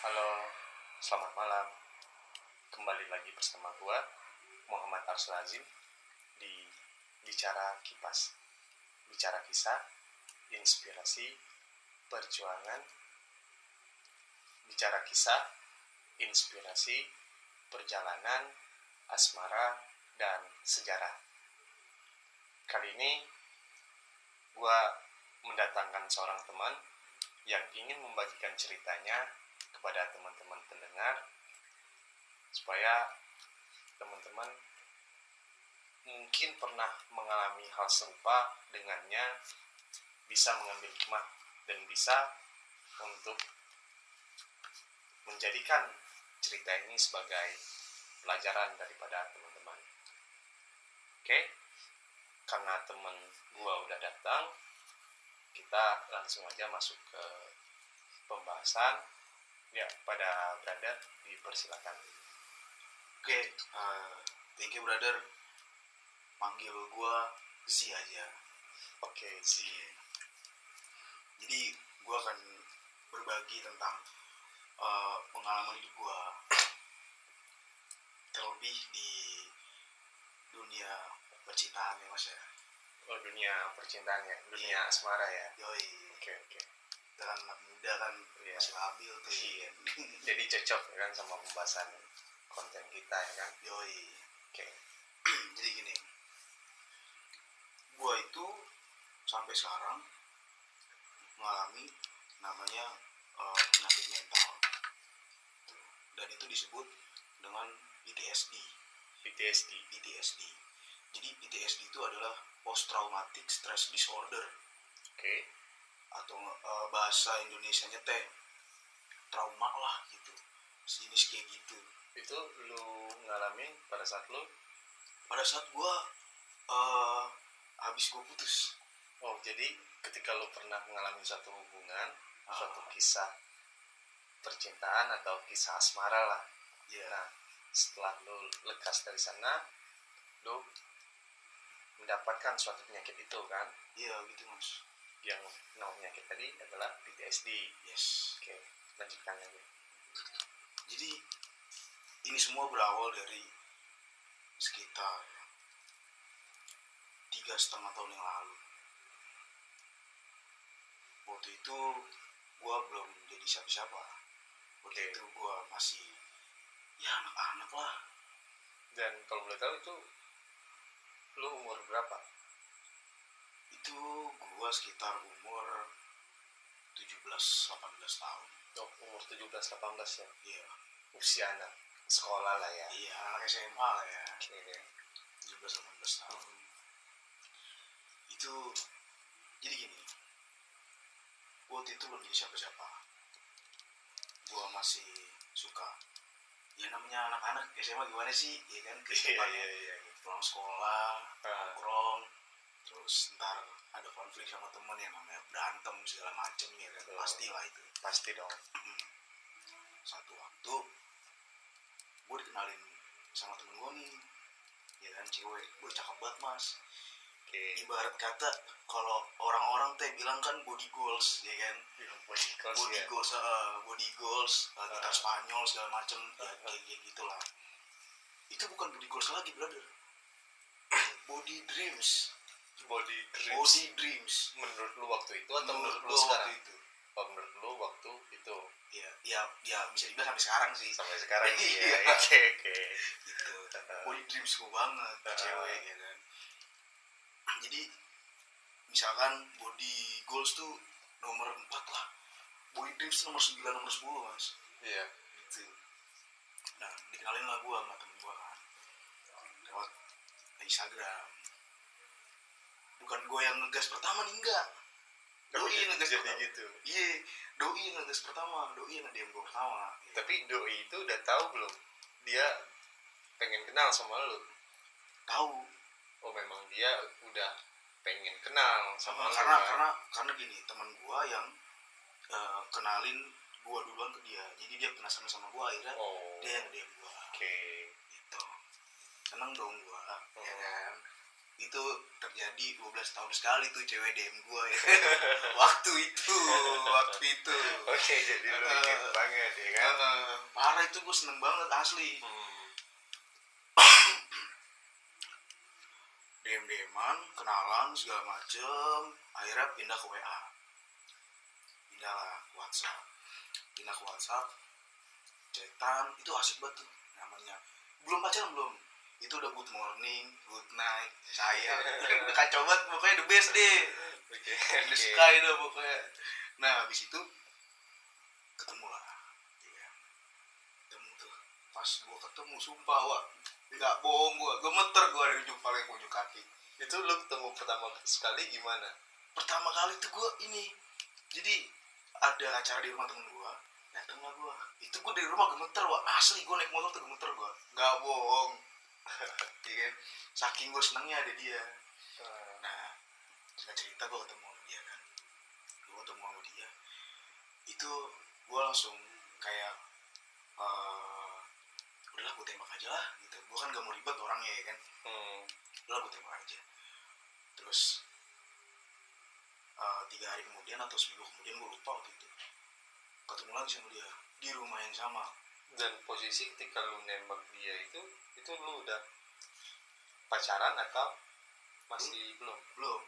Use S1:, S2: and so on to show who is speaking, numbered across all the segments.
S1: Halo, selamat malam. Kembali lagi bersama gua Muhammad Arsul Azim di Bicara Kipas. Bicara kisah, inspirasi, perjuangan. Bicara kisah, inspirasi, perjalanan, asmara, dan sejarah. Kali ini gua mendatangkan seorang teman yang ingin membagikan ceritanya kepada teman-teman pendengar supaya teman-teman mungkin pernah mengalami hal serupa dengannya bisa mengambil hikmah dan bisa untuk menjadikan cerita ini sebagai pelajaran daripada teman-teman. Oke, karena teman gua udah datang, kita langsung aja masuk ke pembahasan. Ya, pada brother dipersilakan.
S2: Oke, eh, thank you brother. Panggil gua Z aja.
S1: Oke, Z.
S2: Jadi gua akan berbagi tentang eh, pengalaman hidup gua. Terlebih di dunia percintaan ya mas ya.
S1: Oh, dunia percintaan ya, dunia asmara ya.
S2: Yoi,
S1: Oke, oke.
S2: Kita kan anak muda kan
S1: Iya.
S2: masih labil tuh.
S1: Iya. Jadi cocok ya kan sama pembahasan konten kita ya kan.
S2: Yoi.
S1: Oke.
S2: Jadi gini, gua itu sampai sekarang mengalami namanya eh, penyakit mental, dan itu disebut dengan PTSD.
S1: PTSD.
S2: PTSD. Jadi PTSD itu adalah post traumatic stress disorder
S1: Oke.
S2: Atau eh, bahasa Indonesianya teh trauma lah gitu, sejenis kayak gitu.
S1: Itu lu ngalamin pada saat lu
S2: Pada saat gua eh habis gua putus,
S1: Oh, jadi ketika lu pernah mengalami suatu hubungan,
S2: Ah.
S1: suatu kisah percintaan atau kisah asmara lah.
S2: ya
S1: Nah, setelah lu lekas dari sana, lu mendapatkan suatu penyakit itu kan,
S2: iya gitu mas.
S1: Yang nama penyakit tadi adalah PTSD.
S2: Yes.
S1: Oke, lanjutkan lagi.
S2: Jadi ini semua berawal dari sekitar tiga setengah tahun yang lalu. Waktu itu gua belum jadi siapa-siapa. Waktu
S1: Oke.
S2: itu gua masih ya anak-anak lah.
S1: Dan kalau boleh tahu itu lu umur berapa?
S2: Sekitar umur 17-18 tahun.
S1: Oh, umur 17-18 ya.
S2: Iya,
S1: Usia anak sekolah lah ya.
S2: iya anak SMA lah ya.
S1: Oke.
S2: 17-18 tahun itu jadi gini waktu itu belum jadi siapa-siapa gua masih suka ya namanya anak-anak SMA gimana sih ya kan
S1: Iya,
S2: kehidupannya
S1: iya, iya.
S2: pulang sekolah
S1: Ah.
S2: nongkrong terus ntar ada konflik sama temen yang namanya berantem segala macem ya kan
S1: Betul.
S2: pastilah itu
S1: Pasti dong.
S2: satu waktu gue dikenalin sama temen gue nih ya kan cewek gue cakep banget mas
S1: Oke.
S2: ibarat kata kalau orang-orang teh bilang kan body goals ya kan
S1: Body goals
S2: body
S1: ya.
S2: goals eh, body goals eh, gitar
S1: Ah.
S2: Spanyol segala macem ya
S1: Ah.
S2: kayak kayak gitulah itu bukan body goals lagi brother body dreams
S1: Body dreams.
S2: body dreams
S1: Menurut lu waktu itu atau menurut, lu
S2: gua
S1: sekarang?
S2: waktu itu
S1: Oh, menurut lu waktu itu
S2: ya ya ya bisa dibilang sampai sekarang sih
S1: sampai sekarang sih ya.
S2: Iya.
S1: Oke, oke.
S2: gitu body dreams gue banget
S1: Ah.
S2: cewek ya kan jadi misalkan body goals tuh nomor 4 lah body dreams tuh nomor 9 nomor 10 mas
S1: Iya.
S2: gitu nah dikenalin lah gue sama temen gue kan lewat Instagram bukan gue yang ngegas pertama nih enggak doi yang ngegas
S1: jadi
S2: pertama
S1: gitu.
S2: iya doi yang ngegas pertama doi yang nge-DM gue pertama ya.
S1: Tapi doi itu udah tahu belum? Dia pengen kenal sama lu.
S2: tahu
S1: Oh, memang dia udah pengen kenal sama lu.
S2: karena
S1: kan?
S2: karena karena gini teman gua yang eh, kenalin gua duluan ke dia jadi dia penasaran sama gua akhirnya
S1: Oh.
S2: dia yang dia gua
S1: Oke.
S2: gitu seneng dong gua ya
S1: Oh.
S2: kan itu terjadi 12 tahun sekali tuh cewek DM gua ya. Waktu itu waktu itu.
S1: Oke, jadi lu
S2: Eh,
S1: inget banget ya kan?
S2: parah itu gue seneng banget asli.
S1: Hmm.
S2: DM DMan kenalan segala macem. Akhirnya pindah ke WA pindah lah ke WhatsApp. Pindah ke WhatsApp chatan. Itu asik banget tuh namanya. Belum pacaran belum itu udah good morning good night saya udah kacau banget pokoknya the best deh.
S1: Oke.
S2: the
S1: Oke.
S2: sky dah pokoknya. Nah habis itu ketemu lah. Iya. ketemu tuh. Pas gua ketemu sumpah wah nggak bohong gua. Gemeter gua dari ujung paling ke ujung kaki.
S1: Itu lu ketemu pertama sekali gimana?
S2: pertama kali tuh gua ini. Jadi ada acara di rumah temen gua. Dateng lah gua. Itu gua dari rumah gemeter wah asli gua naik motor tuh gemeter gua. Nggak bohong iya kan? Saking gua senangnya ada dia. Nah cerita cerita gue ketemu sama dia kan. Gue ketemu sama dia. Itu gue langsung kayak eh udahlah gue tembak aja lah gitu. Gue kan gak mau ribet orangnya ya kan?
S1: Hmm.
S2: udahlah gue tembak aja. Terus eh, tiga hari kemudian atau seminggu kemudian gue lupa waktu itu. Ketemu lagi sama dia. Di rumah yang sama
S1: Dan posisi ketika lu nembak dia itu, itu lu udah pacaran atau masih belum?
S2: belum.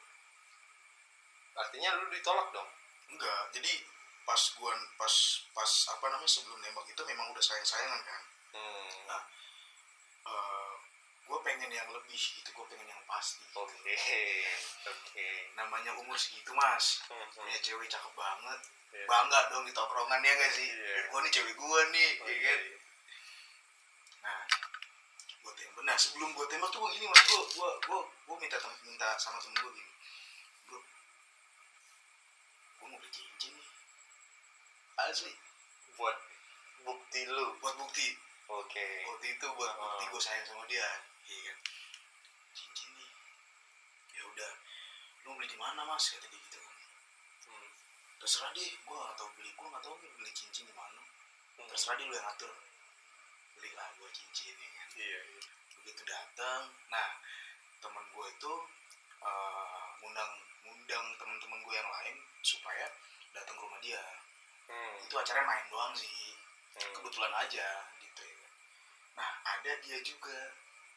S1: Artinya lu ditolak dong?
S2: enggak. Jadi pas gua pas pas apa namanya sebelum nembak itu memang udah sayang sayangan kan?
S1: Hmm.
S2: Nah, gue pengen yang lebih gitu. Gue pengen yang pasti.
S1: Oke, oke.
S2: namanya umur segitu mas.
S1: Hmm,
S2: punya cewek cakep banget
S1: Iya.
S2: bangga dong di tongkrongan ya gak sih
S1: Iya.
S2: gue nih cewek gue nih
S1: Oh,
S2: ya
S1: iya,
S2: kan
S1: iya.
S2: nah gue tembak nah sebelum gue tembak tuh gue gini mas gue gue gue gue minta minta sama temen gue gini bro gue mau beli cincin nih asli
S1: Buat bukti lu.
S2: buat bukti
S1: Oke.
S2: waktu itu buat
S1: Ah.
S2: bukti gue sayang sama dia iya kan cincin nih ya udah lu beli di mana mas kata dia gitu. Terserah deh gue gak tau beli gue gak tau beli cincin di mana
S1: Hmm.
S2: terserah deh lu yang atur belilah gue cincin ya kan
S1: Iya, iya.
S2: begitu datang nah temen gue itu eh, ngundang ngundang temen-temen gue yang lain supaya datang ke rumah dia
S1: Hmm.
S2: itu acaranya main doang sih
S1: Hmm.
S2: kebetulan aja gitu ya kan. nah ada dia juga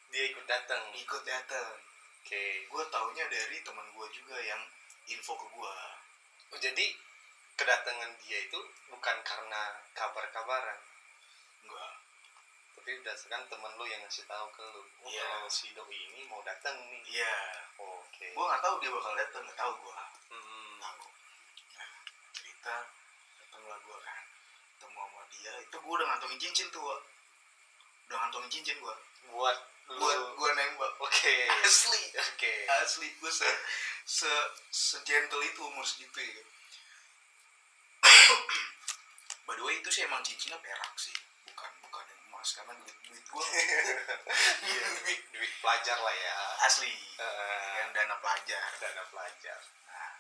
S1: Dia ikut datang.
S2: ikut datang
S1: Oke.
S2: gue taunya dari teman gue juga yang info ke gue
S1: Oh, jadi kedatangan dia itu bukan karena kabar-kabaran,
S2: enggak
S1: tapi berdasarkan temen lu yang ngasih tahu ke lu. Oh,
S2: Iya.
S1: kalau si doi ini mau datang nih.
S2: iya
S1: Oke.
S2: gue nggak tahu dia bakal datang nggak tahu gue
S1: Hmm.
S2: tahu nah cerita datanglah gue kan ketemu sama dia itu gue udah ngantongin cincin tuh udah ngantongin cincin gue
S1: Buat lu.
S2: buat gue nembak
S1: Oke.
S2: asli
S1: Oke.
S2: asli gue se se segentle itu umur segitu ya by the way itu sih emang cincinnya perak sih. Bukan bukan yang emas karena duit duit gue
S1: Iya, duit, duit pelajar lah ya.
S2: asli.
S1: Eh,
S2: yang dana pelajar.
S1: Dana pelajar.
S2: nah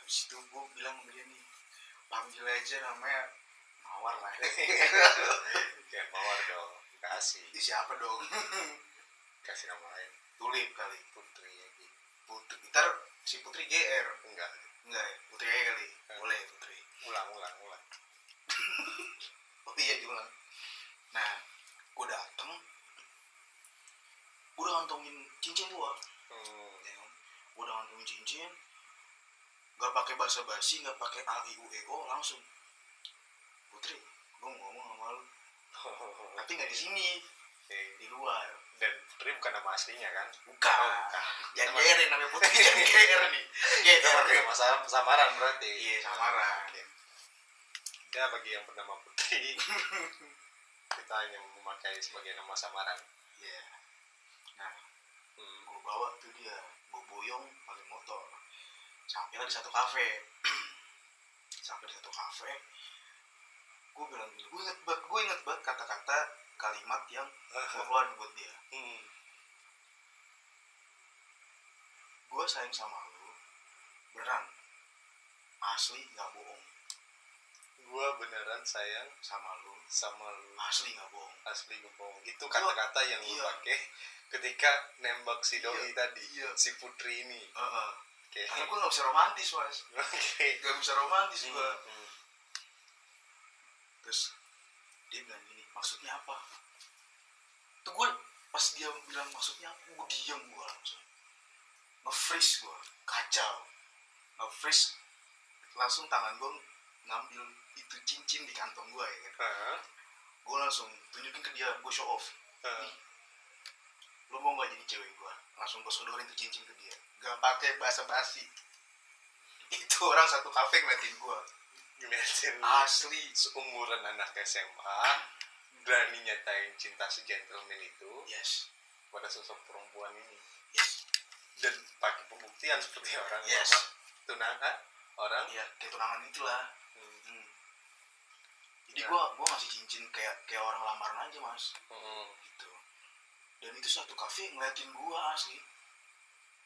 S2: habis itu gue bilang sama dia nih panggil aja namanya mawar lah.
S1: Jangan mawar dong. Kasih.
S2: Ih, siapa dong?
S1: Kasih nama lain.
S2: tulip kali.
S1: Putri ya
S2: putri ntar si putri gr
S1: Enggak.
S2: enggak ya? Putri aja kali. Boleh putri
S1: Ulang, ulang, ulang.
S2: oh iya juga nah gue dateng gue udah ngantongin cincin gua.
S1: Hmm.
S2: ya kan? Gue udah ngantongin cincin gak pakai basa basi gak pakai a i u e o langsung. Putri gue ngomong sama lu. Tapi nggak di sini Di luar
S1: Dan Putri bukan nama aslinya kan?
S2: bukan
S1: Oh, bukan.
S2: jangan
S1: Nama-
S2: GR namanya putri jangan GR nih GR
S1: nama sam- samaran berarti.
S2: Iya, samaran.
S1: Oke. Ya bagi yang bernama Putri kita hanya memakai sebagai nama samaran.
S2: Iya. nah
S1: Hmm.
S2: gue bawa tuh dia gue boyong pakai motor sampailah di satu kafe sampai di satu kafe gue bilang gini gue inget banget gue inget banget kata-kata kalimat yang gue keluarin buat dia
S1: Hmm.
S2: gue sayang sama lu beneran asli nggak bohong
S1: Gua beneran sayang
S2: sama lu
S1: sama lu.
S2: asli nggak bohong
S1: Asli gue bohong. Itu kata-kata yang lu
S2: Iya.
S1: pakai ketika nembak si doi
S2: Iya,
S1: tadi.
S2: iya.
S1: Si Putri ini.
S2: Heeh.
S1: Oke.
S2: karena gue nggak bisa romantis mas
S1: Oke.
S2: nggak bisa romantis gue
S1: Hmm.
S2: terus dia bilang gini maksudnya apa? Tuh gue pas dia bilang maksudnya apa? Gue diam gue langsung. Nge-freeze gue kacau. Nge-freeze langsung tangan gue ngambil itu cincin di kantong gue ya kan.
S1: Hah?
S2: gue langsung tunjukin ke dia gue show off.
S1: Hah?
S2: nih lu mau gak jadi cewek gue langsung gue sodorin tuh cincin ke dia. Gak pakai bahasa basi. Itu orang satu kafe ngeliatin gue
S1: ngeliatin
S2: asli
S1: seumuran anak SMA berani nyatain cinta segentleman itu
S2: yes
S1: pada sosok perempuan ini
S2: yes
S1: dan pakai pembuktian seperti orang
S2: Yes.
S1: lama tunangan orang
S2: ya kayak tunangan itulah
S1: Hmm.
S2: Hmm. Jadi
S1: Ya.
S2: gua gua ngasih cincin kayak kayak orang lamaran aja mas,
S1: Hmm.
S2: gitu. Dan itu satu kafe ngeliatin gua asli.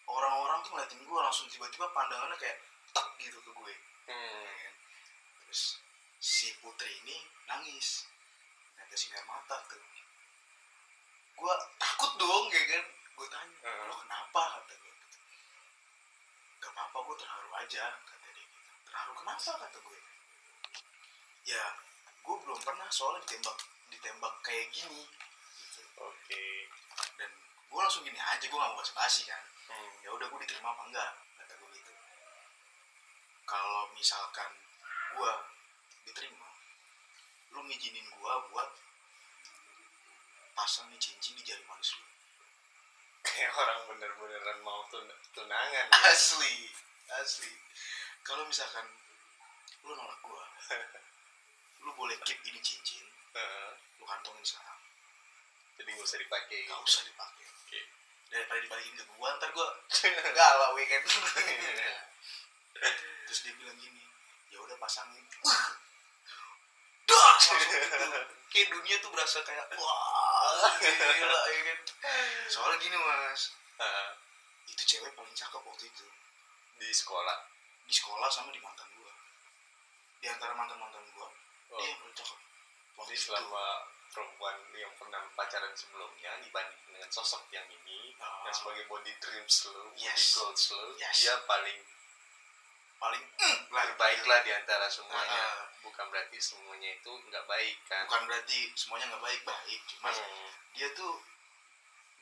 S2: Orang-orang tuh ngeliatin gua langsung tiba-tiba pandangannya kayak tak gitu ke gue.
S1: Hmm.
S2: Terus si putri ini nangis, netesin air mata tuh. Gua takut dong ya kan. Gue tanya,
S1: Hmm.
S2: lo kenapa kata gue. Gitu. Gak apa-apa gue terharu aja kata dia gitu. Terharu kenapa kata gue. Ya, gue belum pernah soalnya ditembak ditembak kayak gini gitu.
S1: oke
S2: Dan gue langsung gini aja, gue gak mau basa-basi kan.
S1: Hmm.
S2: Ya udah gue diterima apa enggak kata gue gitu. Kalau misalkan gue diterima, lu ngizinin gue buat pasang nih cincin di jari manis lu.
S1: kayak orang bener-beneran mau tun tunangan ya.
S2: asli asli kalau misalkan lu nolak gua lu boleh keep ini cincin
S1: Heeh.
S2: lu kantongin sekarang
S1: jadi nggak usah dipakai
S2: gak usah dipakai
S1: Oke.
S2: daripada dibalikin ke gua ntar gua galau weekend terus dia bilang gini ya udah pasangin wah langsung gitu kayak dunia tuh berasa kayak wah gila ya kan soalnya gini mas
S1: Heeh.
S2: itu cewek paling cakep waktu itu
S1: di sekolah
S2: di sekolah sama di mantan gua di antara mantan mantan gua
S1: oh.
S2: dia yang paling cakep waktu
S1: jadi
S2: itu
S1: selama perempuan yang pernah pacaran sebelumnya dibanding dengan sosok yang ini
S2: Ah.
S1: yang sebagai body dreams lo, body
S2: Yes.
S1: goals lo,
S2: Yes.
S1: dia paling
S2: paling mm, lah
S1: terbaik lah di antara semuanya.
S2: Ah.
S1: Bukan berarti semuanya itu nggak baik kan?
S2: bukan berarti semuanya nggak baik baik cuman
S1: Hmm.
S2: dia tuh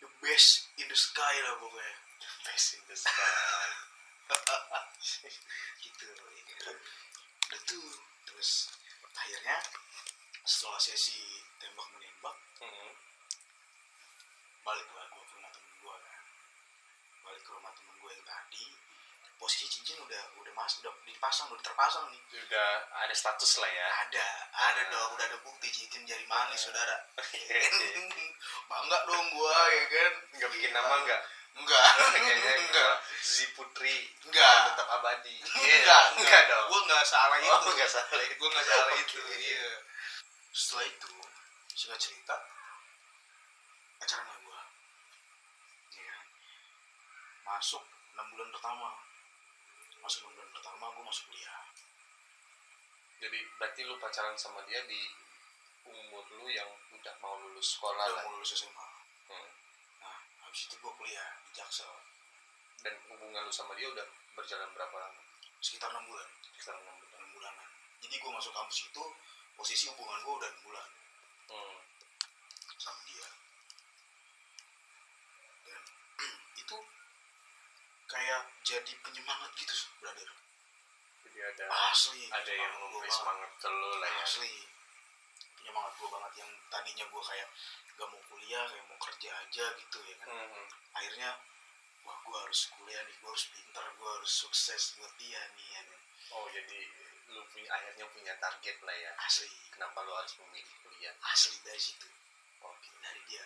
S2: the best in the sky lah pokoknya
S1: Best in the sky.
S2: gitu ya udah tuh terus akhirnya setelah sesi tembak menembak
S1: Hmm.
S2: baliklah gua ke rumah temen gua kan balik ke rumah temen gua yang tadi posisi cincin udah udah mas udah dipasang udah terpasang nih.
S1: Sudah ada status lah ya.
S2: ada ada dong udah ada bukti cincin jari manis saudara. Bangga dong gua ya kan?
S1: Nggak bikin nama nggak?
S2: enggak
S1: Kayaknya
S2: enggak
S1: Zi Putri.
S2: Enggak.
S1: tetap abadi.
S2: enggak
S1: enggak dong.
S2: gua enggak salah itu.
S1: Oh, nggak salah itu.
S2: gue nggak salah
S1: Oke.
S2: itu iya. Setelah itu singkat cerita pacaran lah gue ya masuk enam bulan pertama masuk enam bulan pertama gue masuk kuliah
S1: Jadi berarti lu pacaran sama dia di umur lu yang udah mau lulus sekolah
S2: udah
S1: lah.
S2: mau lulus SMA
S1: Hmm.
S2: nah habis itu gue kuliah di Jaksel
S1: Dan hubungan lu sama dia udah berjalan berapa lama?
S2: sekitar enam bulan
S1: Sekitar enam bulan.
S2: enam bulanan jadi gue masuk kampus itu posisi hubungan gue udah enam bulan
S1: Hmm.
S2: sama dia dan itu kayak jadi penyemangat gitu brother
S1: Jadi ada
S2: asli
S1: ada yang memberi semangat ke lu lah ya.
S2: asli penyemangat gue banget yang tadinya gue kayak gak mau kuliah kayak mau kerja aja gitu ya kan
S1: Hmm.
S2: akhirnya wah gue harus kuliah nih gue harus pintar gue harus sukses buat dia nih ya kan
S1: Oh jadi lu punya akhirnya punya target lah ya.
S2: asli
S1: Kenapa lu harus memilih kuliah?
S2: asli dari situ
S1: Oke.
S2: dari dia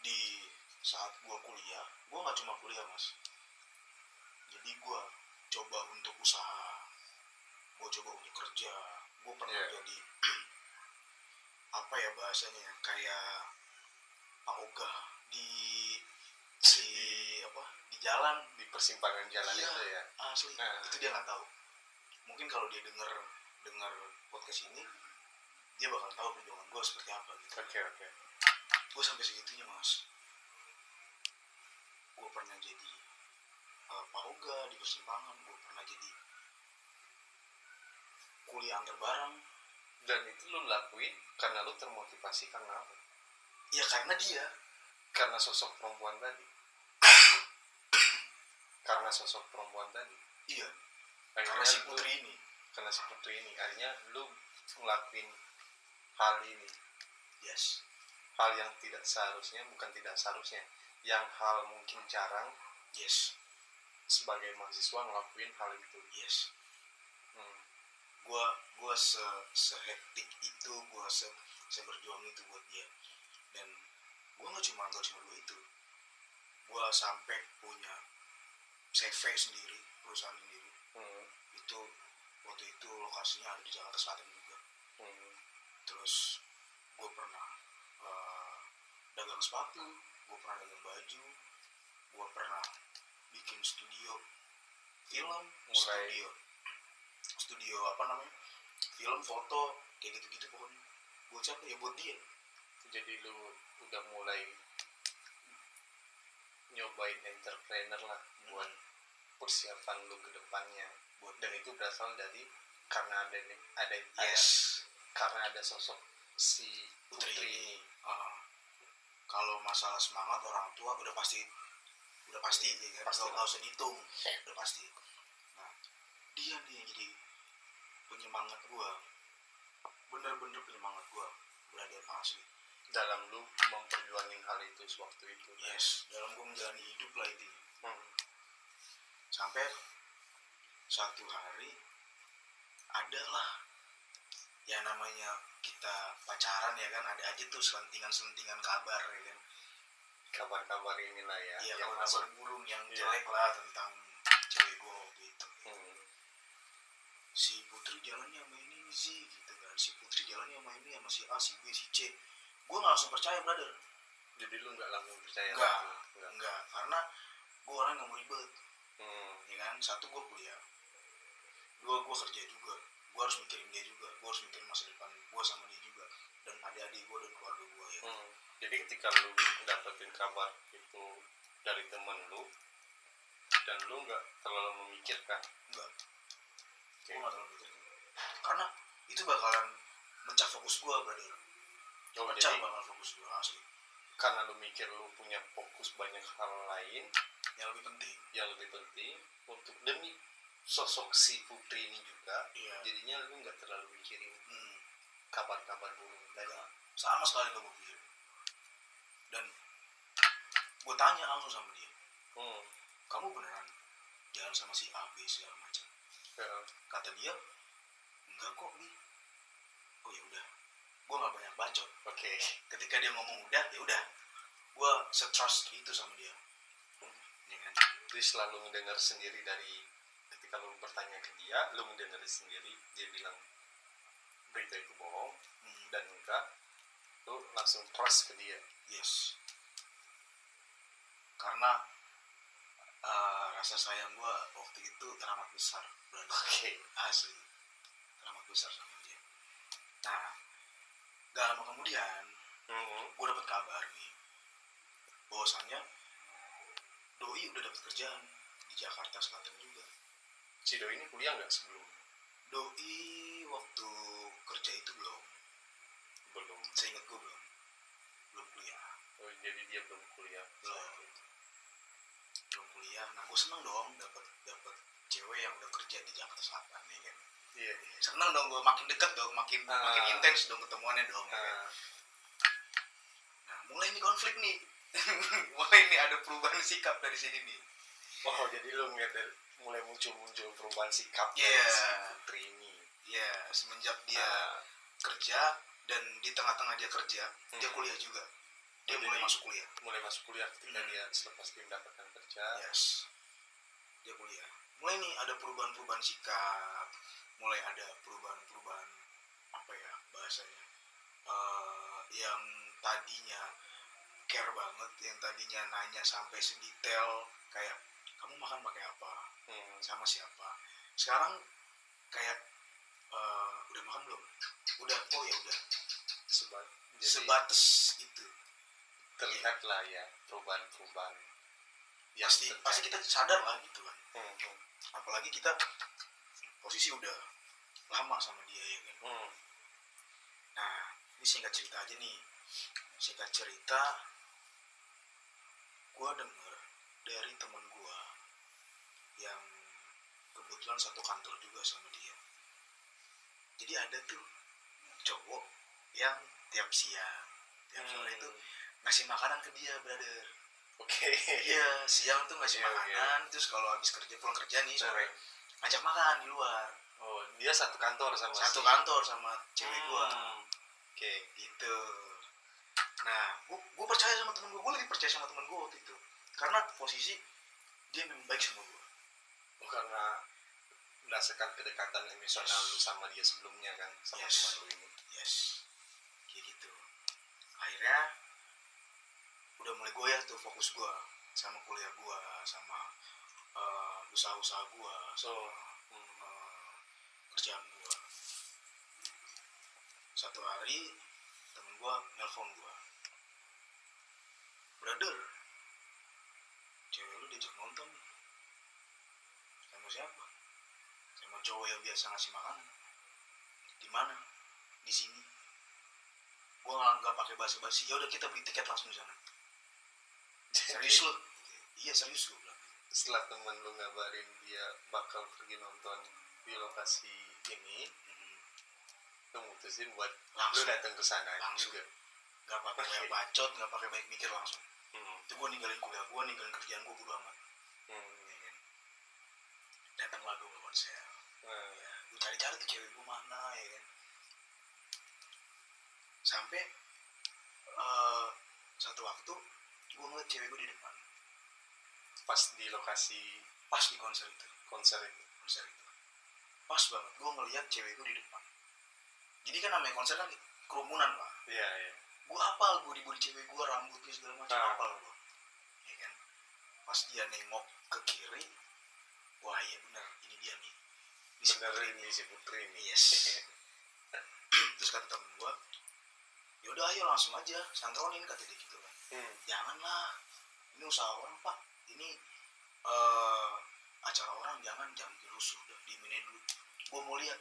S2: di saat gue kuliah gue nggak cuma kuliah mas jadi gue coba untuk usaha gue coba untuk kerja gue pernah
S1: Iya.
S2: jadi apa ya bahasanya ya, kayak pak di di apa di jalan
S1: Di persimpangan jalan
S2: Iya.
S1: itu ya.
S2: asli
S1: Nah.
S2: itu dia nggak tahu mungkin kalau dia dengar dengar podcast ini dia bakal tahu perjuangan gue seperti apa gitu
S1: Oke oke.
S2: gue sampai segitunya mas gue pernah jadi uh, pauga di persimpangan gue pernah jadi kuliah antar barang.
S1: Dan itu lu lakuin karena lu termotivasi karena apa?
S2: Ya karena dia.
S1: Karena sosok perempuan tadi. Karena sosok perempuan tadi.
S2: Iya.
S1: Akhirnya
S2: karena si
S1: lu-
S2: putri ini.
S1: Karena si putri ini. Akhirnya lu ngelakuin hal ini.
S2: Yes.
S1: Hal yang tidak seharusnya bukan tidak seharusnya yang hal mungkin jarang
S2: yes.
S1: sebagai mahasiswa ngelakuin hal itu.
S2: Yes.
S1: Hmm.
S2: gua gua se sehektik itu gua se seberjuang itu buat dia. Dan gua nggak cuma nggak cuma dua itu. Gua sampai punya CV sendiri perusahaan sendiri.
S1: Hmm.
S2: itu waktu itu lokasinya ada di Jakarta Selatan juga.
S1: Hmm.
S2: terus gue pernah eh, dagang sepatu gue pernah dagang baju gue pernah bikin studio film
S1: Mulai-
S2: studio. Studio apa namanya? Film foto kayak gitu-gitu pokoknya. Buat siapa? Ya buat dia.
S1: Jadi lu udah mulai nyobain entrepreneur lah buat persiapan lu ke depannya.
S2: Buat
S1: dan itu berasal dari karena ada ada ada
S2: yes.
S1: karena ada sosok si
S2: Putri.
S1: putri ini.
S2: Ah. Kalau masalah semangat orang tua udah pasti udah pasti ya kan?
S1: Pasti.
S2: Nggak- usah udah pasti. Nah dia nih yang jadi penyemangat gua. Bener-bener penyemangat gua. Brother asli?
S1: Dalam lu memperjuangin hal itu sewaktu itu
S2: yes dalam gua menjalani hidup lah intinya.
S1: Hmm.
S2: sampai satu hari adalah yang namanya kita pacaran ya kan ada aja tuh selentingan-selentingan kabar ya kan
S1: kabar-kabar inilah ya
S2: Iya
S1: yang
S2: kabar burung yang
S1: Iya.
S2: jelek lah tentang cewek gue waktu itu.
S1: Hmm.
S2: Si Putri jalannya sama ini Zi gitu kan. Si Putri jalannya sama ini sama si A, si B, si C. Gue gak langsung percaya brother.
S1: jadi lu nggak langsung percaya
S2: Enggak,
S1: langsung? Nggak.
S2: enggak. Karena gue orang yang mau ribet.
S1: Hmm.
S2: Ya kan, satu gue kuliah. Dua gue kerja juga. Gue harus mikirin dia juga. Gue harus mikirin masa depan gue sama dia juga. Dan adik-adik gue dan keluarga gue ya.
S1: Hmm. jadi ketika lu dapetin kabar itu dari temen lu dan lu nggak terlalu memikirkan
S2: Enggak.
S1: Oke.
S2: Gue gak terlalu mikirin. Karena itu bakalan mecah fokus gue brother.
S1: oh,
S2: Pecah
S1: jadi
S2: bakal fokus gue asli.
S1: karena lu mikir lu punya fokus banyak hal lain
S2: Yang lebih penting.
S1: yang lebih penting untuk demi sosok si putri ini juga
S2: Iya.
S1: jadinya lu nggak terlalu mikirin
S2: Hmm.
S1: Kabar-kabar burung tadi
S2: Enggak. sama sekali gak gue pikir dan gue tanya langsung sama dia.
S1: Hmm.
S2: kamu beneran jalan sama si A B segala macam?
S1: Ya.
S2: kata dia enggak kok bi. Oh ya udah. Gue nggak banyak bacot.
S1: Oke.
S2: Ketika dia ngomong udah ya udah. Gue setrust itu sama dia. Ya kan?
S1: Selalu mendengar sendiri dari ketika lu bertanya ke dia lu mendengar sendiri dia bilang berita itu bohong
S2: Hmm,
S1: dan enggak lu langsung trust ke dia.
S2: Yes. Karena eh, rasa sayang gue waktu itu teramat besar
S1: oke.
S2: Asli. Teramat besar sama dia. Nah gak lama kemudian
S1: Mhm.
S2: gue dapet kabar nih bahwasannya doi udah dapet kerjaan di Jakarta Selatan juga.
S1: Si doi ini kuliah nggak sebelum?
S2: Doi waktu kerja itu belum.
S1: Belum.
S2: Saya ingat gue belum. Belum kuliah.
S1: Oh, jadi dia belum kuliah.
S2: Belum. belum kuliah. Nah gue seneng dong dapet dapet cewek yang udah kerja di Jakarta Selatan nih kan?
S1: Iya. Iya
S2: seneng dong gue makin deket dong makin
S1: Ah.
S2: makin intens dong ketemuannya dong ya kan?
S1: Ah,
S2: Nah, mulai nih konflik nih. mulai nih ada perubahan sikap dari sini nih.
S1: oh jadi lu ngeliat dari mulai muncul-muncul perubahan sikap dari si putri ini
S2: Ya, semenjak dia
S1: Ah,
S2: kerja dan di tengah-tengah dia kerja, dia
S1: Hmm.
S2: kuliah juga. Dia
S1: Oh,
S2: mulai
S1: jadi-
S2: masuk kuliah.
S1: mulai masuk kuliah ketika
S2: Hmm.
S1: dia selepas dia mendapatkan kerja
S2: Yes. Dia kuliah. Mulai nih ada perubahan-perubahan sikap, mulai ada perubahan-perubahan apa ya bahasanya? Eh, yang tadinya care banget, yang tadinya nanya sampai sedetail kayak kamu makan pakai apa?
S1: Hmm.
S2: sama siapa sekarang kayak eh, udah makan belum? Udah. Oh ya udah.
S1: Seba- jadi
S2: sebatas itu.
S1: terlihat lah ya perubahan-perubahan
S2: pasti
S1: terjadi.
S2: pasti kita sadar lah gitu kan.
S1: Hmm, hmm,
S2: apalagi kita posisi udah lama sama dia ya kan?
S1: Hmm.
S2: ini singkat cerita aja nih. Singkat cerita gue denger dari temen gue yang kebetulan satu kantor juga sama dia jadi ada tuh cowok yang tiap siang tiap sore itu ngasih makanan ke dia brother.
S1: Oke.
S2: Iya siang tuh ngasih
S1: Iya,
S2: makanan terus kalau habis kerja pulang kerja nih sore ngajak makan di luar.
S1: Oh dia satu kantor sama
S2: satu
S1: si-
S2: kantor sama cewek gua.
S1: Hmm, oke.
S2: Gitu. Nah gua, gua percaya sama temen gua gua lebih percaya sama temen gua waktu itu. Karena posisi dia memang baik sama gua.
S1: Oh, karena berdasarkan kedekatan emosional
S2: Yes.
S1: lu sama dia sebelumnya kan sama
S2: Yes.
S1: teman lu ini.
S2: Yes. Kayak gitu. Akhirnya udah mulai goyah tuh fokus gua sama kuliah gua sama eh, usaha-usaha gua
S1: Hmm.
S2: eh, kerjaan gua. Satu hari temen gua nelpon gua. Brother cewek lu diajak nonton sama siapa sama cowok yang biasa ngasih makan di mana? Di sini. Gua nggak nggak pakai basa-basi. Ya udah kita beli tiket langsung di sana. Serius lu? Iya serius gua bilang.
S1: Setelah temen lu ngabarin dia bakal pergi nonton di lokasi ini
S2: Mhm.
S1: lu mutusin buat lu
S2: langsung
S1: datang ke sana
S2: Langsung.
S1: juga.
S2: Nggak pakai kayak bacot nggak pakai baik mikir langsung.
S1: Hmm.
S2: itu gue ninggalin kuliah gue ninggalin kerjaan gue bodo amat.
S1: Hmm.
S2: ya kan? Datanglah gue ke konser.
S1: Nah,
S2: ya gue cari-cari tuh cewek gue mana ya kan? Sampai eh, satu waktu gue ngeliat cewek gue di depan.
S1: Pas di lokasi
S2: pas di konser itu.
S1: konser itu.
S2: Konser itu. Pas banget gue ngeliat cewek gue di depan. Jadi kan namanya konser kan kerumunan pak.
S1: Iya iya.
S2: Gue apal gue di body cewek gue rambutnya segala macam
S1: Ah.
S2: apal gue ya kan? Pas dia nengok ke kiri wah iya bener ini dia nih
S1: bener ini si putri ini.
S2: Yes. Terus kata temen gue yaudah ayo langsung aja santronin kata dia gitu kan.
S1: Hmm.
S2: janganlah ini usaha orang pak. Ini eh acara orang jangan jangan dirusuh dah diiminin dulu gue mau lihat.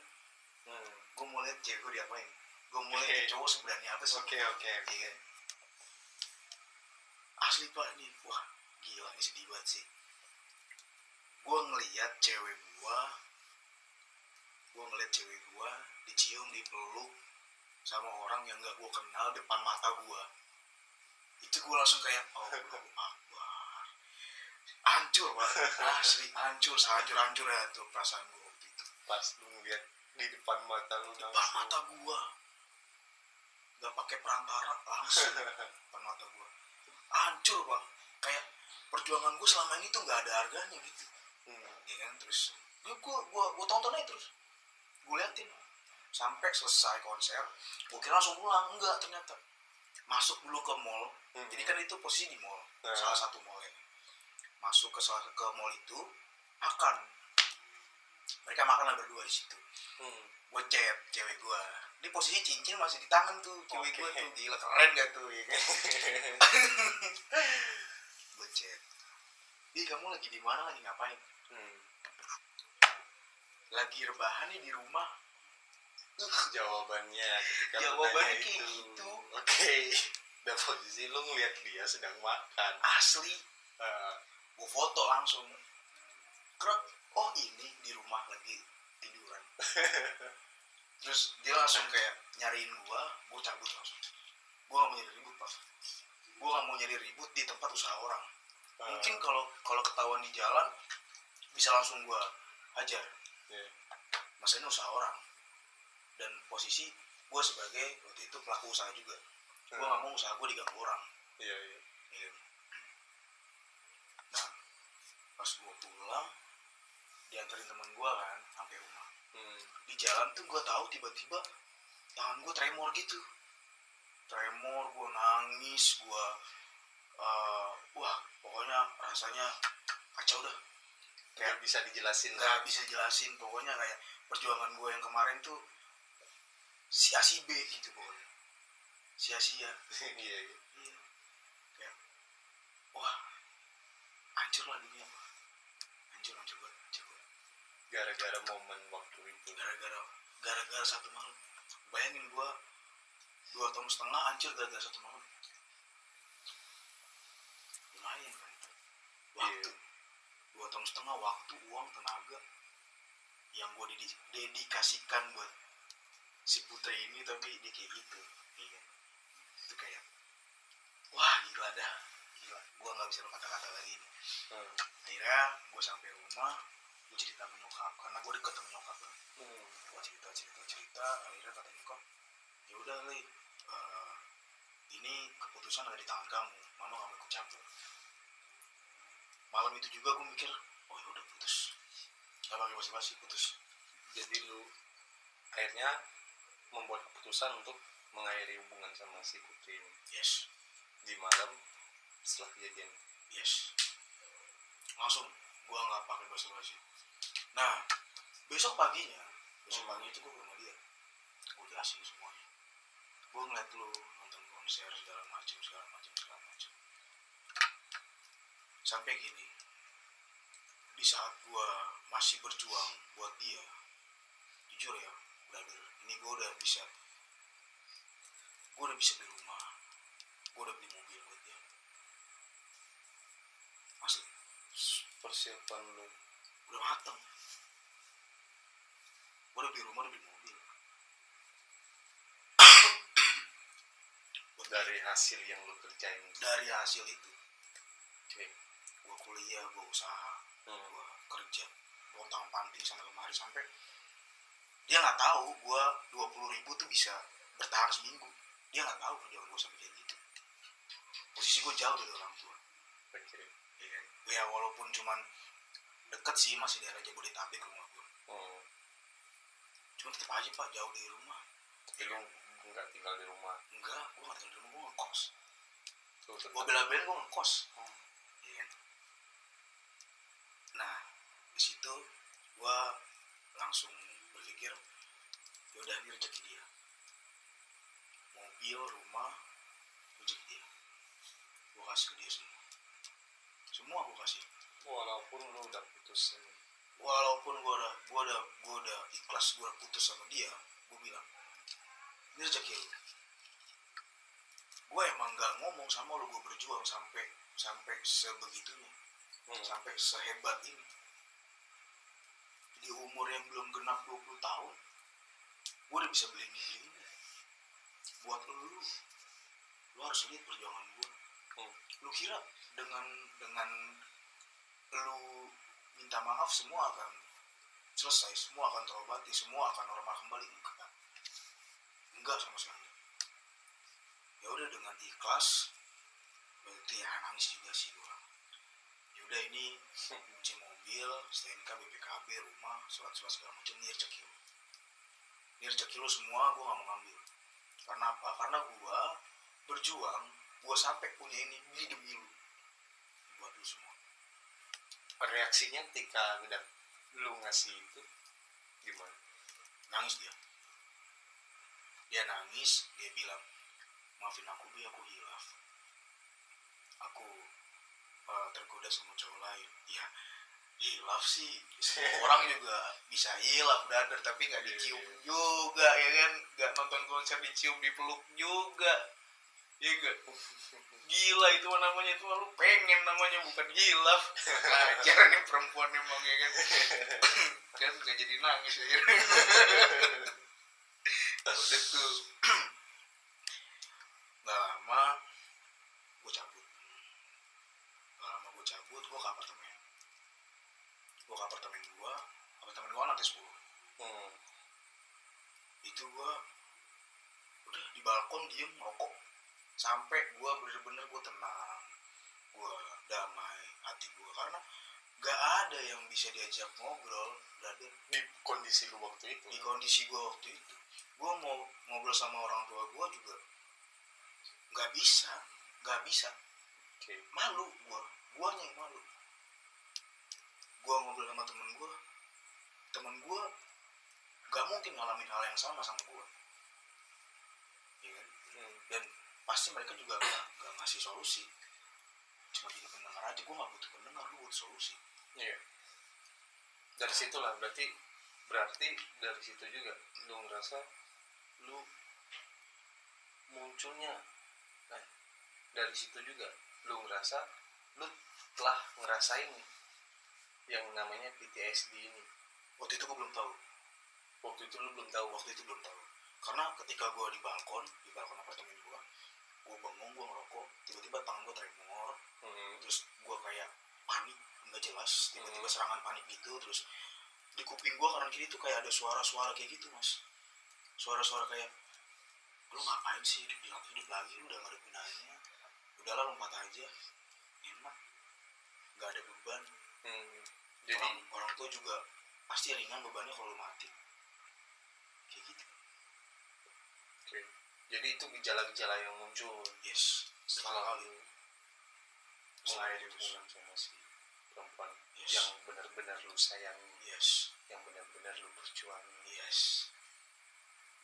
S1: Hmm.
S2: gue mau lihat cewek gue diapain. Gue mau lihat nih cowok sebenarnya apa sih.
S1: Oke oke
S2: Iya kan? asli pak nih wah gila nih sedih banget sih. Gue ngeliat cewek gue gue ngeliat cewek gue dicium dipeluk sama orang yang gak gue kenal depan mata gue itu gue langsung kayak oh akbar. Hancur pak. Asli hancur sehancur hancur ya tuh perasaan gue waktu itu.
S1: Pas lu ngeliat di depan mata lu
S2: depan
S1: langsung.
S2: mata gue gak pakai perantara langsung. Depan mata gue hancur pak. Kayak perjuangan gue selama ini tuh nggak ada harganya gitu.
S1: Hmm.
S2: ya kan terus. Gue gue, gue tonton aja terus gue liatin. Sampai selesai konser gue kira langsung pulang. Enggak ternyata. Masuk dulu ke mall.
S1: Hmm.
S2: jadi kan itu posisi di mall
S1: Nah.
S2: salah satu mall ya masuk ke salah ke mall itu makan. Mereka makan lah berdua di situ.
S1: Hmm.
S2: gue chat cewek gue di posisi cincin masih di tangan tuh cewek
S1: Oke.
S2: gue tuh. Gila keren gak tuh ya kan? Gue chat. Kamu lagi di mana? Lagi ngapain?
S1: Hmm.
S2: Lagi rebahan nih di rumah.
S1: Uh, jawabannya ketika
S2: Jawabannya kayak
S1: itu.
S2: gitu.
S1: oke. Dan posisi lu ngeliat dia sedang makan.
S2: Asli.
S1: Ah,
S2: gue foto langsung. Krek, oh ini di rumah lagi tiduran. Terus dia langsung kayak nyariin gua gua cabut langsung. Gua gak mau nyari ribut pak. Gua gak mau nyari ribut di tempat usaha orang.
S1: Ah,
S2: mungkin kalau kalau ketahuan di jalan bisa langsung gua hajar
S1: iya.
S2: masa ini usaha orang dan posisi gua sebagai waktu itu pelaku usaha juga gua
S1: Hmm.
S2: gak mau usaha gua diganggu orang
S1: iya iya
S2: Iya. Nah, pas gua pulang, diantarin temen gua kan sampai rumah.
S1: hmm.
S2: Di jalan tuh gua tahu tiba-tiba tangan gua tremor gitu. Tremor, gua nangis, gua eh, wah pokoknya rasanya kacau dah.
S1: Nggak bisa dijelasin
S2: Nggak bisa jelasin, pokoknya kayak perjuangan gua yang kemarin tuh sia-sia gitu pokoknya. Sia-sia.
S1: iya iya
S2: Iya. Kayak, wah, hancur lah dunia Pak. Hancur, hancur banget, hancur banget.
S1: gara-gara momen waktu itu
S2: Gara-gara, gara-gara satu malam. Bayangin 2000 dua tahun setengah hancur gara-gara satu malam lumayan kan waktu dua tahun setengah waktu uang tenaga yang gue dedikasikan buat si putri ini tapi dia kayak gitu iya kan? itu kayak wah gila dah gila gue nggak bisa kata-kata lagi nih
S1: Hmm.
S2: akhirnya gue sampai rumah gue cerita nyokap karena gue deket sama nyokap kan
S1: Hmm.
S2: gue cerita cerita cerita akhirnya kata nyokap ya udah li eh, ini keputusan ada di tangan kamu mama gak mau ikut campur malam itu juga gue mikir oh ya udah putus. Gak pakai basa-basi putus.
S1: Jadi lu akhirnya membuat keputusan untuk mengakhiri hubungan sama si putri ini.
S2: Yes.
S1: Di malam setelah kejadian.
S2: Yes. Langsung gue nggak pakai basa-basi. Nah besok paginya besok
S1: Hmm.
S2: pagi itu gue ke rumah dia. Gue jelasin semuanya. Gue ngeliat lu nonton konser segala macem segala macem segala macem. Sampai gini di saat gue masih berjuang buat dia jujur ya brother ini gue udah bisa gue udah bisa beli rumah gue udah beli mobil buat dia. Asli
S1: persiapan lu.
S2: Udah mateng. Gue udah beli rumah udah beli mobil.
S1: Dari hasil yang lu kerjain.
S2: Dari hasil itu. Gue kuliah gue usaha
S1: Hmm.
S2: gue kerja bontang panting sana kemari sampai dia nggak tahu gue dua puluh ribu tuh bisa bertahan seminggu. Dia nggak tahu kerjaan gue sampai kayak gitu. Posisi gue jauh dari orang tua. Ya kan? Ya walaupun cuman deket sih masih daerah Jabodetabek rumah gue
S1: Hmm.
S2: cuma tetap aja pak jauh dari rumah.
S1: Lu nggak tinggal di rumah?
S2: Enggak gue nggak tinggal di rumah gue ngekos. Gue bela-belain gue ngekos Iya kan? nah di situ gue langsung berpikir ya udah ini rezeki dia. Mobil rumah rezeki dia. Gue kasih ke dia semua. Semua gue kasih.
S1: Walaupun lu udah putus ini
S2: walaupun gue udah gue udah gue udah ikhlas gue putus sama dia gue bilang ini rezeki lu. Gue emang gak ngomong sama lu gue berjuang sampai sampai sebegitunya.
S1: Hmm.
S2: sampai sehebat ini di umur yang belum genap 20 tahun gue udah bisa beli ini. Buat lu lu harus lihat perjuangan gue
S1: Hmm.
S2: lu kira dengan dengan lu minta maaf semua akan selesai semua akan terobati semua akan normal kembali? Enggak. Enggak sama sekali. Ya udah dengan ikhlas berarti ya nangis juga sih gue ya udah ini kunci mobil STNK BPKB rumah surat-surat segala macam ini rezeki lu. Ini rezeki lu semua gue gak mau ngambil. Karena apa? Karena gue berjuang gue sampai punya ini ini demi lu. Buat lu semua.
S1: Reaksinya ketika udah lu ngasih itu gimana?
S2: Nangis dia. Dia nangis dia bilang maafin aku bi aku hilaf. Aku eh, tergoda sama cowok lain. Ya hilaf sih. Semua orang juga bisa hilaf brother tapi nggak dicium juga ya kan? Nggak nonton konser dicium dipeluk juga. Ya enggak gila itu namanya itu lu pengen namanya bukan hilaf ajar nih perempuan emang ya kan? Kan nggak jadi nangis ya udah tuh nggak lama gue cabut nggak lama gue cabut gue ke apartemen gue ke apartemen gue apartemen gue lantai 10
S1: hmm.
S2: Itu gue udah di balkon diem rokok sampai gue bener-bener gue tenang gue damai hati gue karena gak ada yang bisa diajak ngobrol brother.
S1: Di kondisi lu waktu itu.
S2: Di kondisi gue waktu itu. Gue mau ngobrol sama orang tua gue juga nggak bisa nggak bisa.
S1: Oke.
S2: Malu gue guanya yang malu. Gue ngobrol sama temen gue temen gue gak mungkin ngalamin hal yang sama sama gue ya kan?
S1: Hmm.
S2: dan pasti mereka juga gak, gak ngasih solusi. Cuma jadi pendengar aja gue gak butuh pendengar gue butuh solusi.
S1: Iya. Dari situlah berarti berarti dari situ juga lu ngerasa lu munculnya nah dari situ juga lu ngerasa lu telah ngerasain yang namanya PTSD ini.
S2: Waktu itu gue belum tahu
S1: waktu itu lu belum tahu
S2: waktu itu belum tahu. Karena ketika gue di balkon di balkon apartemen gue gue bengong gue ngerokok tiba-tiba tangan gue tremor.
S1: Hmm.
S2: terus gue kayak panik nggak jelas tiba-tiba
S1: Hmm.
S2: serangan panik gitu terus di kuping gue kanan kiri tuh kayak ada suara-suara kayak gitu mas. Suara-suara kayak lu ngapain sih hidup, hidup, hidup lagi? Lu udah gak ada gunanya. Udahlah lompat aja. Enak. Nggak ada beban.
S1: Hmm. jadi
S2: orang, orang tua juga pasti ringan bebannya kalau lu mati kayak gitu
S1: oke. jadi itu gejala-gejala yang muncul
S2: yes setelah kali
S1: lu mulai hubungan sama si perempuan
S2: Yes.
S1: yang benar-benar lu sayangi
S2: yes
S1: yang benar-benar lu perjuangin
S2: Yes.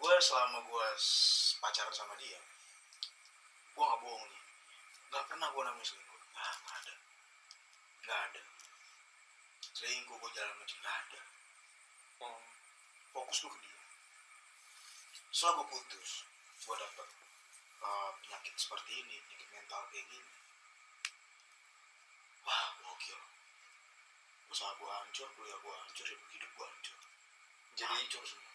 S2: Gue selama gue pacaran sama dia, gue nggak bohong nih, nggak pernah gue namanya selingkuh. Nggak, nggak ada, nggak ada. Selingkuh gue jalan macam nggak ada.
S1: Hmm.
S2: Fokus gue ke dia. Setelah gue putus, gue dapet uh, penyakit seperti ini, penyakit mental kayak gini. Wah, gokil. Usaha gue hancur, kuliah gue hancur, hidup gue hancur.
S1: jadi
S2: hancur semua.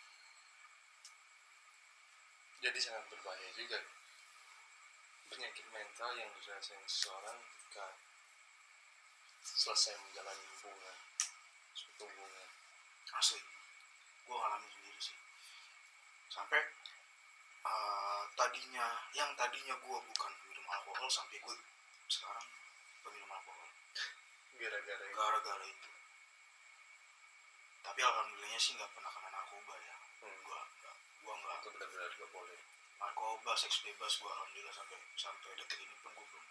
S1: jadi sangat berbahaya juga penyakit mental yang dirasain seseorang ketika selesai menjalani hubungan suatu hubungan
S2: asli gue ngalamin sampai uh, tadinya yang tadinya gue bukan minum alkohol sampai gue sekarang peminum alkohol.
S1: Gara-gara itu.
S2: Gara-gara itu. Tapi alhamdulillahnya sih nggak pernah kena narkoba ya.
S1: Hmm.
S2: gue nggak gue nggak.
S1: Itu benar-benar gak boleh.
S2: Narkoba seks bebas gue alhamdulillah sampai sampai detik ini pun gue belum.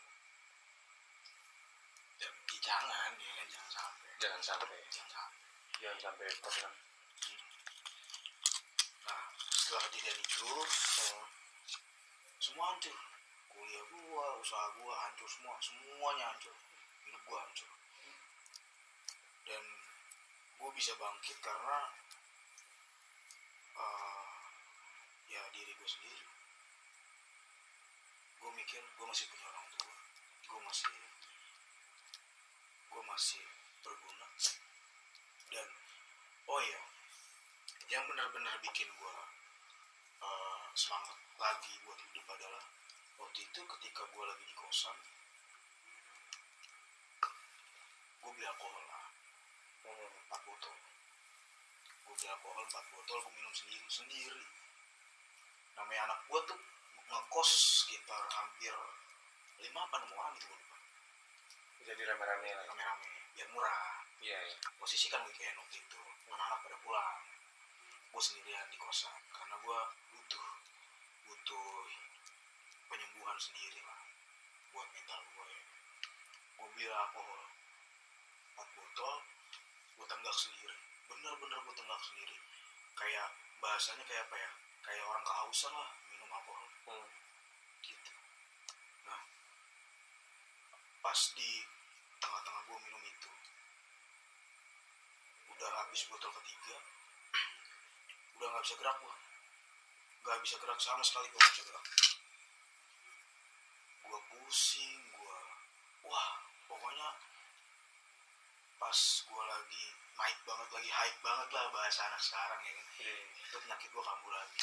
S2: Ya, jangan ya jangan sampai.
S1: Jangan sampai.
S2: Jangan sampai.
S1: Jangan sampai pernah
S2: nah setelah kejadian itu
S1: hmm,
S2: semua hancur. Kuliah gua usaha gua hancur semua semuanya hancur. Hidup gua hancur. Dan gua bisa bangkit karena eh, ya diri gua sendiri. Gua mikir gua masih punya orang tua. Gua masih gua masih berguna. Dan oh ya yang benar-benar bikin gua eh, semangat lagi buat hidup adalah waktu itu ketika gue lagi di kosan gue beli alkohol lah
S1: hmm,
S2: empat botol. Gue beli alkohol empat botol gue minum sendiri sendiri. Namanya anak gue tuh ngekos sekitar hampir lima apa enam orang gitu gue lupa.
S1: Jadi rame-rame lah
S2: rame-rame biar murah.
S1: Iya ya
S2: posisi kan weekend waktu itu anak-anak pada pulang. Gue sendirian di kosan karena gue butuh penyembuhan sendiri lah buat mental gue ya. gue beli alkohol 4 botol gue tenggak sendiri. Bener-bener gue tenggak sendiri. Kayak bahasanya kayak apa ya? Kayak orang kehausan lah minum alkohol.
S1: Hmm,
S2: gitu. Nah pas di tengah-tengah gue minum itu udah habis botol ketiga udah nggak bisa gerak gue nggak bisa gerak sama sekali gue nggak bisa gerak. Gue pusing gue wah pokoknya pas gue lagi naik banget lagi hype banget lah bahasa anak sekarang ya kan.
S1: Jadi
S2: itu penyakit gue kambuh lagi.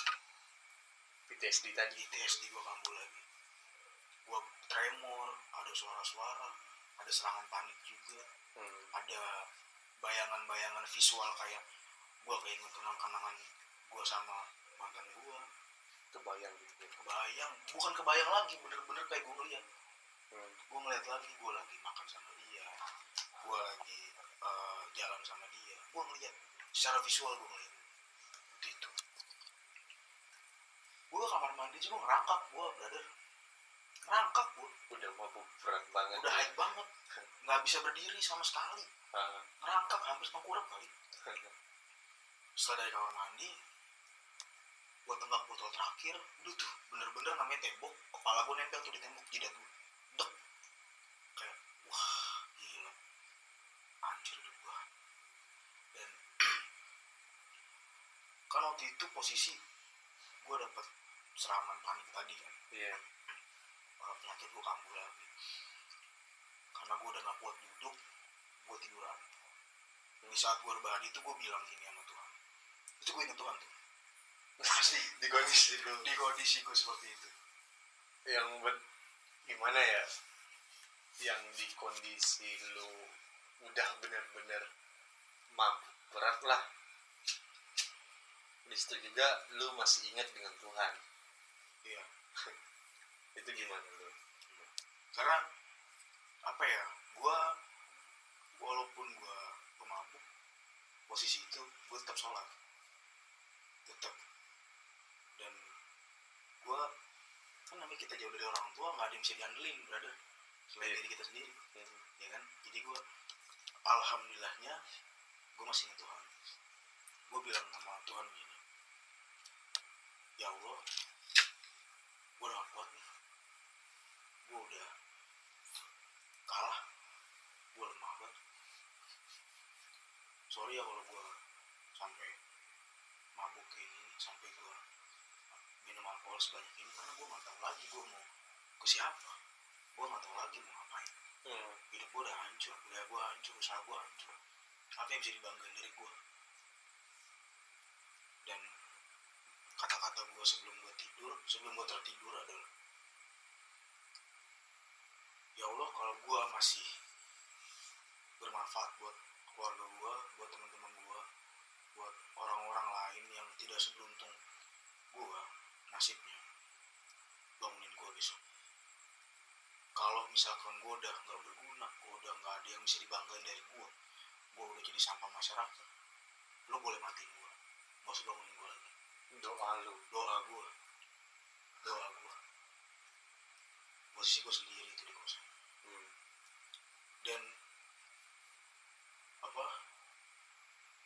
S1: PTSD tadi.
S2: Di TSD gue kambuh lagi. Gue tremor ada suara-suara ada serangan panik juga.
S1: Hmm,
S2: ada bayangan-bayangan visual kayak gue keinget kenang-kenangan gue sama mantan gue
S1: kebayang gitu.
S2: Kebayang bukan kebayang lagi bener-bener kayak gue ngeliat.
S1: Hmm,
S2: gue ngeliat lagi gue lagi makan sama dia gue lagi eh, jalan sama dia. Gue ngeliat secara visual gue ngeliat. Itu. Gue kamar mandi juga ngerangkak gue brother. Ngerangkak gue
S1: udah mabuk berat banget
S2: udah
S1: ya.
S2: hype banget. Nggak bisa berdiri sama sekali. Ngerangkak hampir tengkurap kali. Setelah dari kamar mandi gue tenggak botol terakhir udah tuh bener-bener namanya tembok kepala gue nempel tuh di tembok jidat gue dek. Kayak wah gila. Anjir hidup gue dan kan waktu itu posisi gue dapet serangan panik tadi kan.
S3: Iya.
S2: Uh, penyakit gue kambuh lagi. Karena gue udah gak kuat duduk gue tiduran. Di saat gue rebahan itu gue bilang gini sama Tuhan. Itu gue inget Tuhan tuh asli
S3: di kondisi lu?
S2: Di kondisi gue seperti itu.
S3: Yang buat gimana ya? Yang di kondisi lu udah bener-bener mabuk berat lah. Di situ juga lu masih ingat dengan Tuhan.
S2: Iya.
S3: Itu gimana lu?
S2: Karena apa ya gue walaupun gue pemabuk posisi itu gue tetap sholat tetap dan gue kan namanya kita jauh dari orang tua nggak ada yang bisa diandelin brother. Selain
S3: Iya.
S2: diri kita sendiri.
S3: Hmm.
S2: ya kan? Jadi gue alhamdulillahnya gue masih ingat Tuhan. Gue bilang sama Tuhan gini ya Allah gue udah kuat nih. Gue udah kalah. Gue lemah banget. Sorry ya kalau gue sampai mabuk kayak gini sampai gue minum alkohol sebanyak ini karena gue gak tahu lagi gue mau ke siapa? Gue gak tahu lagi mau ngapain.
S3: Hmm.
S2: hidup gue udah hancur kuliah gue hancur usaha gue hancur. Apa yang bisa dibanggain dari gue dan kata-kata gue sebelum gue tidur sebelum gue tertidur adalah ya Allah kalau gue masih bermanfaat buat keluarga gue buat teman-teman gue buat orang-orang lain yang tidak seberuntung gue nasibnya bangunin gue besok kalau misalkan gue udah nggak berguna gue udah nggak ada yang bisa dibanggain dari gue gue udah jadi sampah masyarakat lo boleh matiin gue gak usah bangunin gue lagi.
S3: Doa lu.
S2: Doa gue doa gue posisi gue sendiri itu di kosan.
S3: Hmm.
S2: dan apa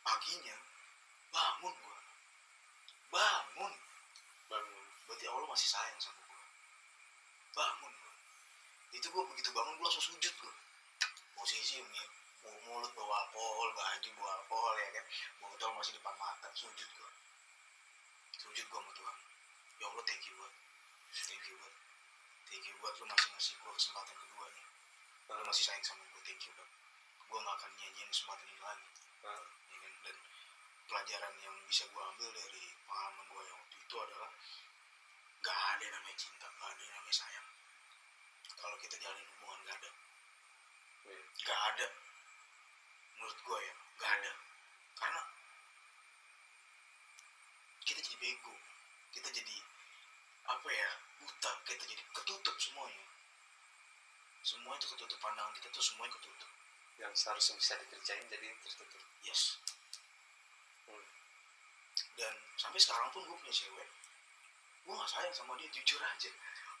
S2: paginya bangun gue bangun.
S3: Bangun.
S2: Berarti Allah masih sayang sama gue bangun gue itu gue begitu bangun gue langsung sujud gue posisi mulut bawa alkohol baju bawa alkohol ya kan? Botol masih depan mata sujud gue sujud gue sama Tuhan. Ya Allah thank you buat thank you buat thank you buat lu masih ngasih gue kesempatan kedua nih. Lu masih sayang sama gue thank you buat gue gak akan nyanyiin kesempatan ini lagi.
S3: Hmm.
S2: ya kan? dan pelajaran yang bisa gue ambil dari pengalaman gue yang waktu itu adalah gak ada yang namanya cinta gak ada yang namanya sayang kalau kita jalin hubungan gak ada.
S3: Iya.
S2: gak ada. Menurut gue ya gak ada. Karena kita jadi bego. Kita jadi apa ya buta. Kita jadi ketutup semuanya. Semua itu ketutup. Pandangan kita tuh semuanya ketutup.
S3: Yang seharusnya bisa dikerjain jadi tertutup.
S2: Yes.
S3: Hmm.
S2: dan sampai sekarang pun gue punya cewek. Gue gak sayang sama dia jujur aja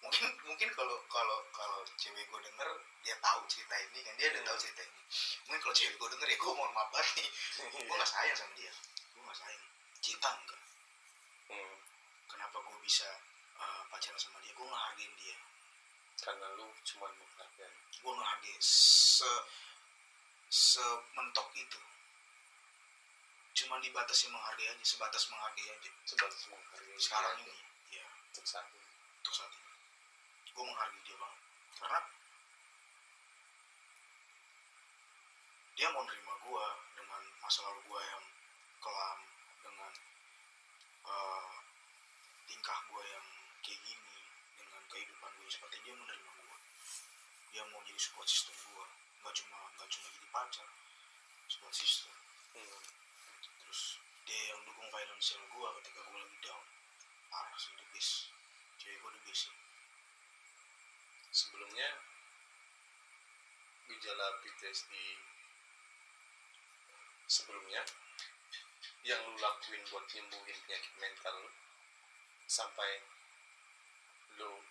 S2: mungkin mungkin kalau kalau kalau cewek gue denger dia tahu cerita ini kan dia udah tahu cerita ini. Mungkin kalau cewek gue denger ya gue mohon maaf banget nih. Gue gak sayang sama dia. Gue gak sayang. Cinta enggak.
S3: Hmm.
S2: kenapa gue bisa uh, pacaran sama dia? Gue ngehargain dia.
S3: Karena lu cuma menghargai.
S2: Gue ngehargain se sementok itu. Cuma dibatasi menghargai aja sebatas menghargai aja.
S3: Sebatas menghargai.
S2: Sekarang ini ya.
S3: Untuk saat ini
S2: untuk saat ini gue menghargai dia banget. Karena dia mau nerima gue dengan masa lalu gue yang kelam dengan eh, tingkah gue yang kayak gini dengan kehidupan gue seperti dia menerima gue dia mau jadi support system gue nggak cuma nggak cuma jadi pacar support system.
S3: Hmm.
S2: terus dia yang dukung financial gue ketika gue lagi down. Parah sih the best. Cewek gue the best sih
S3: sebelumnya gejala PTSD sebelumnya yang lu lakuin buat nyembuhin penyakit mental sampai lu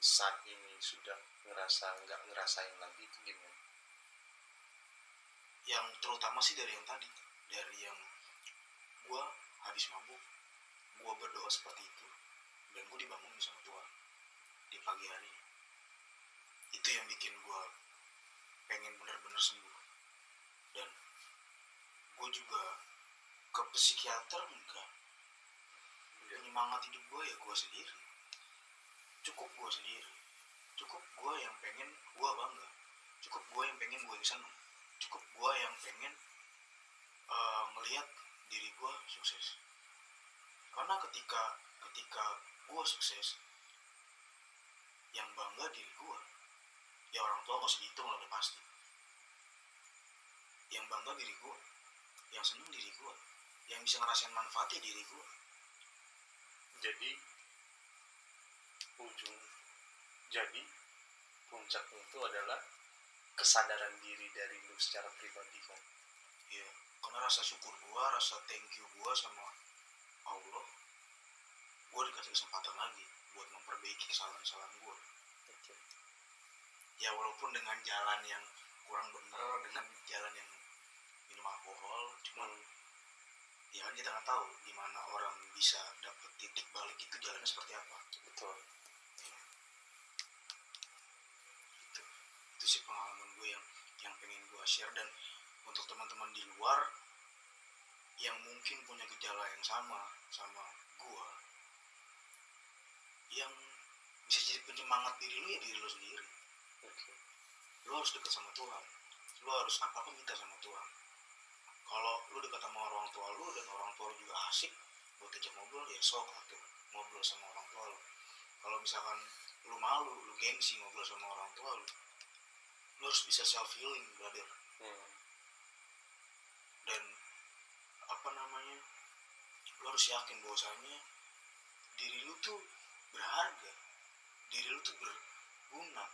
S3: saat ini sudah ngerasa nggak ngerasain lagi itu gimana?
S2: yang terutama sih dari yang tadi dari yang gue habis mabuk gue berdoa seperti itu dan gue dibangunin sama Tuhan di pagi hari itu yang bikin gue pengen bener-bener sembuh. Dan gue juga ke psikiater enggak. Penyemangat hidup gue ya gue sendiri. Gue sendiri. Cukup gue yang pengen gue bangga. Cukup gue yang pengen gue yang seneng. Cukup gue yang pengen ngelihat diri gue sukses. Karena ketika ketika gue sukses yang bangga diri gue ya orang tua gak usah dihitung lah udah pasti. Yang bangga diri gue yang seneng diri gue yang bisa ngerasain manfaatnya diri gue
S1: jadi ujung jadi puncaknya itu adalah kesadaran diri dari lu secara pribadi kan?
S2: Ya karena rasa syukur gue rasa thank you gue sama Allah gue dikasih kesempatan lagi buat memperbaiki kesalahan-kesalahan gue
S1: oke
S2: ya walaupun dengan jalan yang kurang bener dengan jalan yang minum alkohol cuman ya kan kita nggak tahu di mana orang bisa dapet titik balik itu jalannya seperti apa.
S1: Betul.
S2: Itu itu sih pengalaman gue yang yang pengen gue share. Dan untuk teman-teman di luar yang mungkin punya gejala yang sama sama gue yang bisa jadi penyemangat diri lu ya diri lu sendiri
S1: oke.
S2: Lu harus dekat sama Tuhan. Lu harus apa-apa minta sama Tuhan. Kalau lu dekat sama orang tua lu dan orang tua lu juga asik buat ajak ngobrol ya sok atuh ngobrol sama orang tua lu. Kalau misalkan lu malu lu gengsi ngobrol sama orang tua lu lu harus bisa self healing brother.
S1: Hmm.
S2: dan apa namanya lu harus yakin bahwasanya diri lu tuh berharga. Diri lu tuh berguna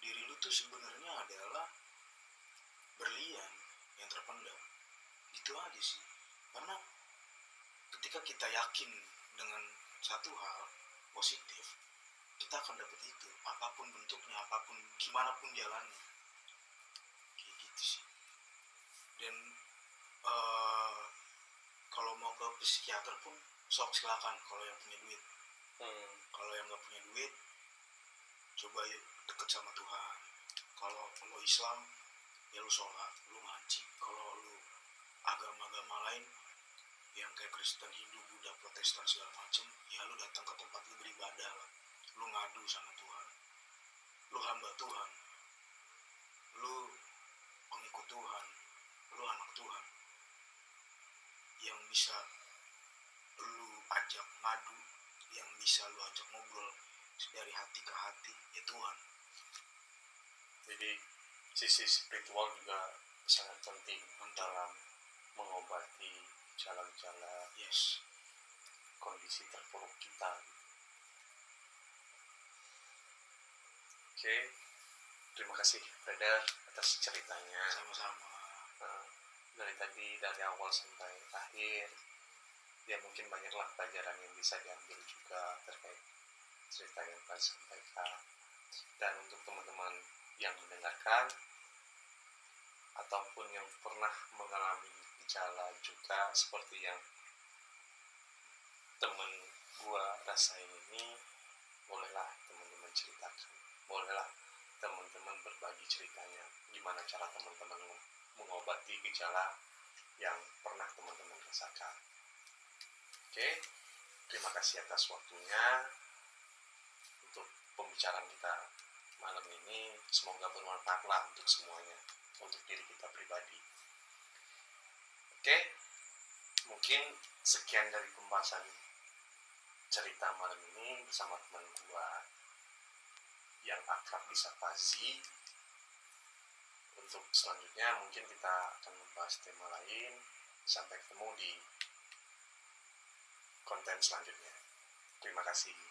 S2: diri lu tuh sebenarnya adalah berlian yang terpendam. Gitu aja sih. Karena ketika kita yakin dengan satu hal positif kita akan dapat itu apa pun bentuknya apa pun gimana pun jalannya. Kayak gitu sih. Dan eh, kalau mau ke psikiater pun sok silakan kalau yang punya duit.
S1: Hmm.
S2: kalau yang nggak punya duit coba yuk deket sama Tuhan. Kalau lo Islam ya lu sholat lu ngaji. Kalau lu agama-agama lain yang kayak Kristen Hindu Buddha Protestan segala macem ya lu datang ke tempat lu beribadah lah. Lu ngadu sama Tuhan. Lu hamba Tuhan. Lu pengikut Tuhan. Lu anak Tuhan. Yang bisa lu ajak ngadu yang bisa lu ajak ngobrol dari hati ke hati ya Tuhan.
S1: Jadi sisi spiritual juga sangat penting dalam mengobati gejala-gejala
S2: yes.
S1: kondisi terpuruk kita. Oke terima kasih Freda atas ceritanya.
S2: Sama-sama.
S1: Nah, dari tadi dari awal sampai akhir ya mungkin banyaklah pelajaran yang bisa diambil juga terkait cerita yang Pak sampaikan dan untuk teman-teman yang mendengarkan ataupun yang pernah mengalami gejala juga seperti yang temen gua rasain ini bolehlah teman-teman ceritakan. Bolehlah teman-teman berbagi ceritanya. Gimana cara teman-teman mengobati gejala yang pernah teman-teman rasakan. Oke terima kasih atas waktunya pembicaraan kita malam ini. Semoga bermanfaat lah untuk semuanya untuk diri kita pribadi. Oke mungkin sekian dari pembahasan cerita malam ini bersama teman gua yang akrab disapa Z untuk selanjutnya mungkin kita akan membahas tema lain. Sampai ketemu di konten selanjutnya. Terima kasih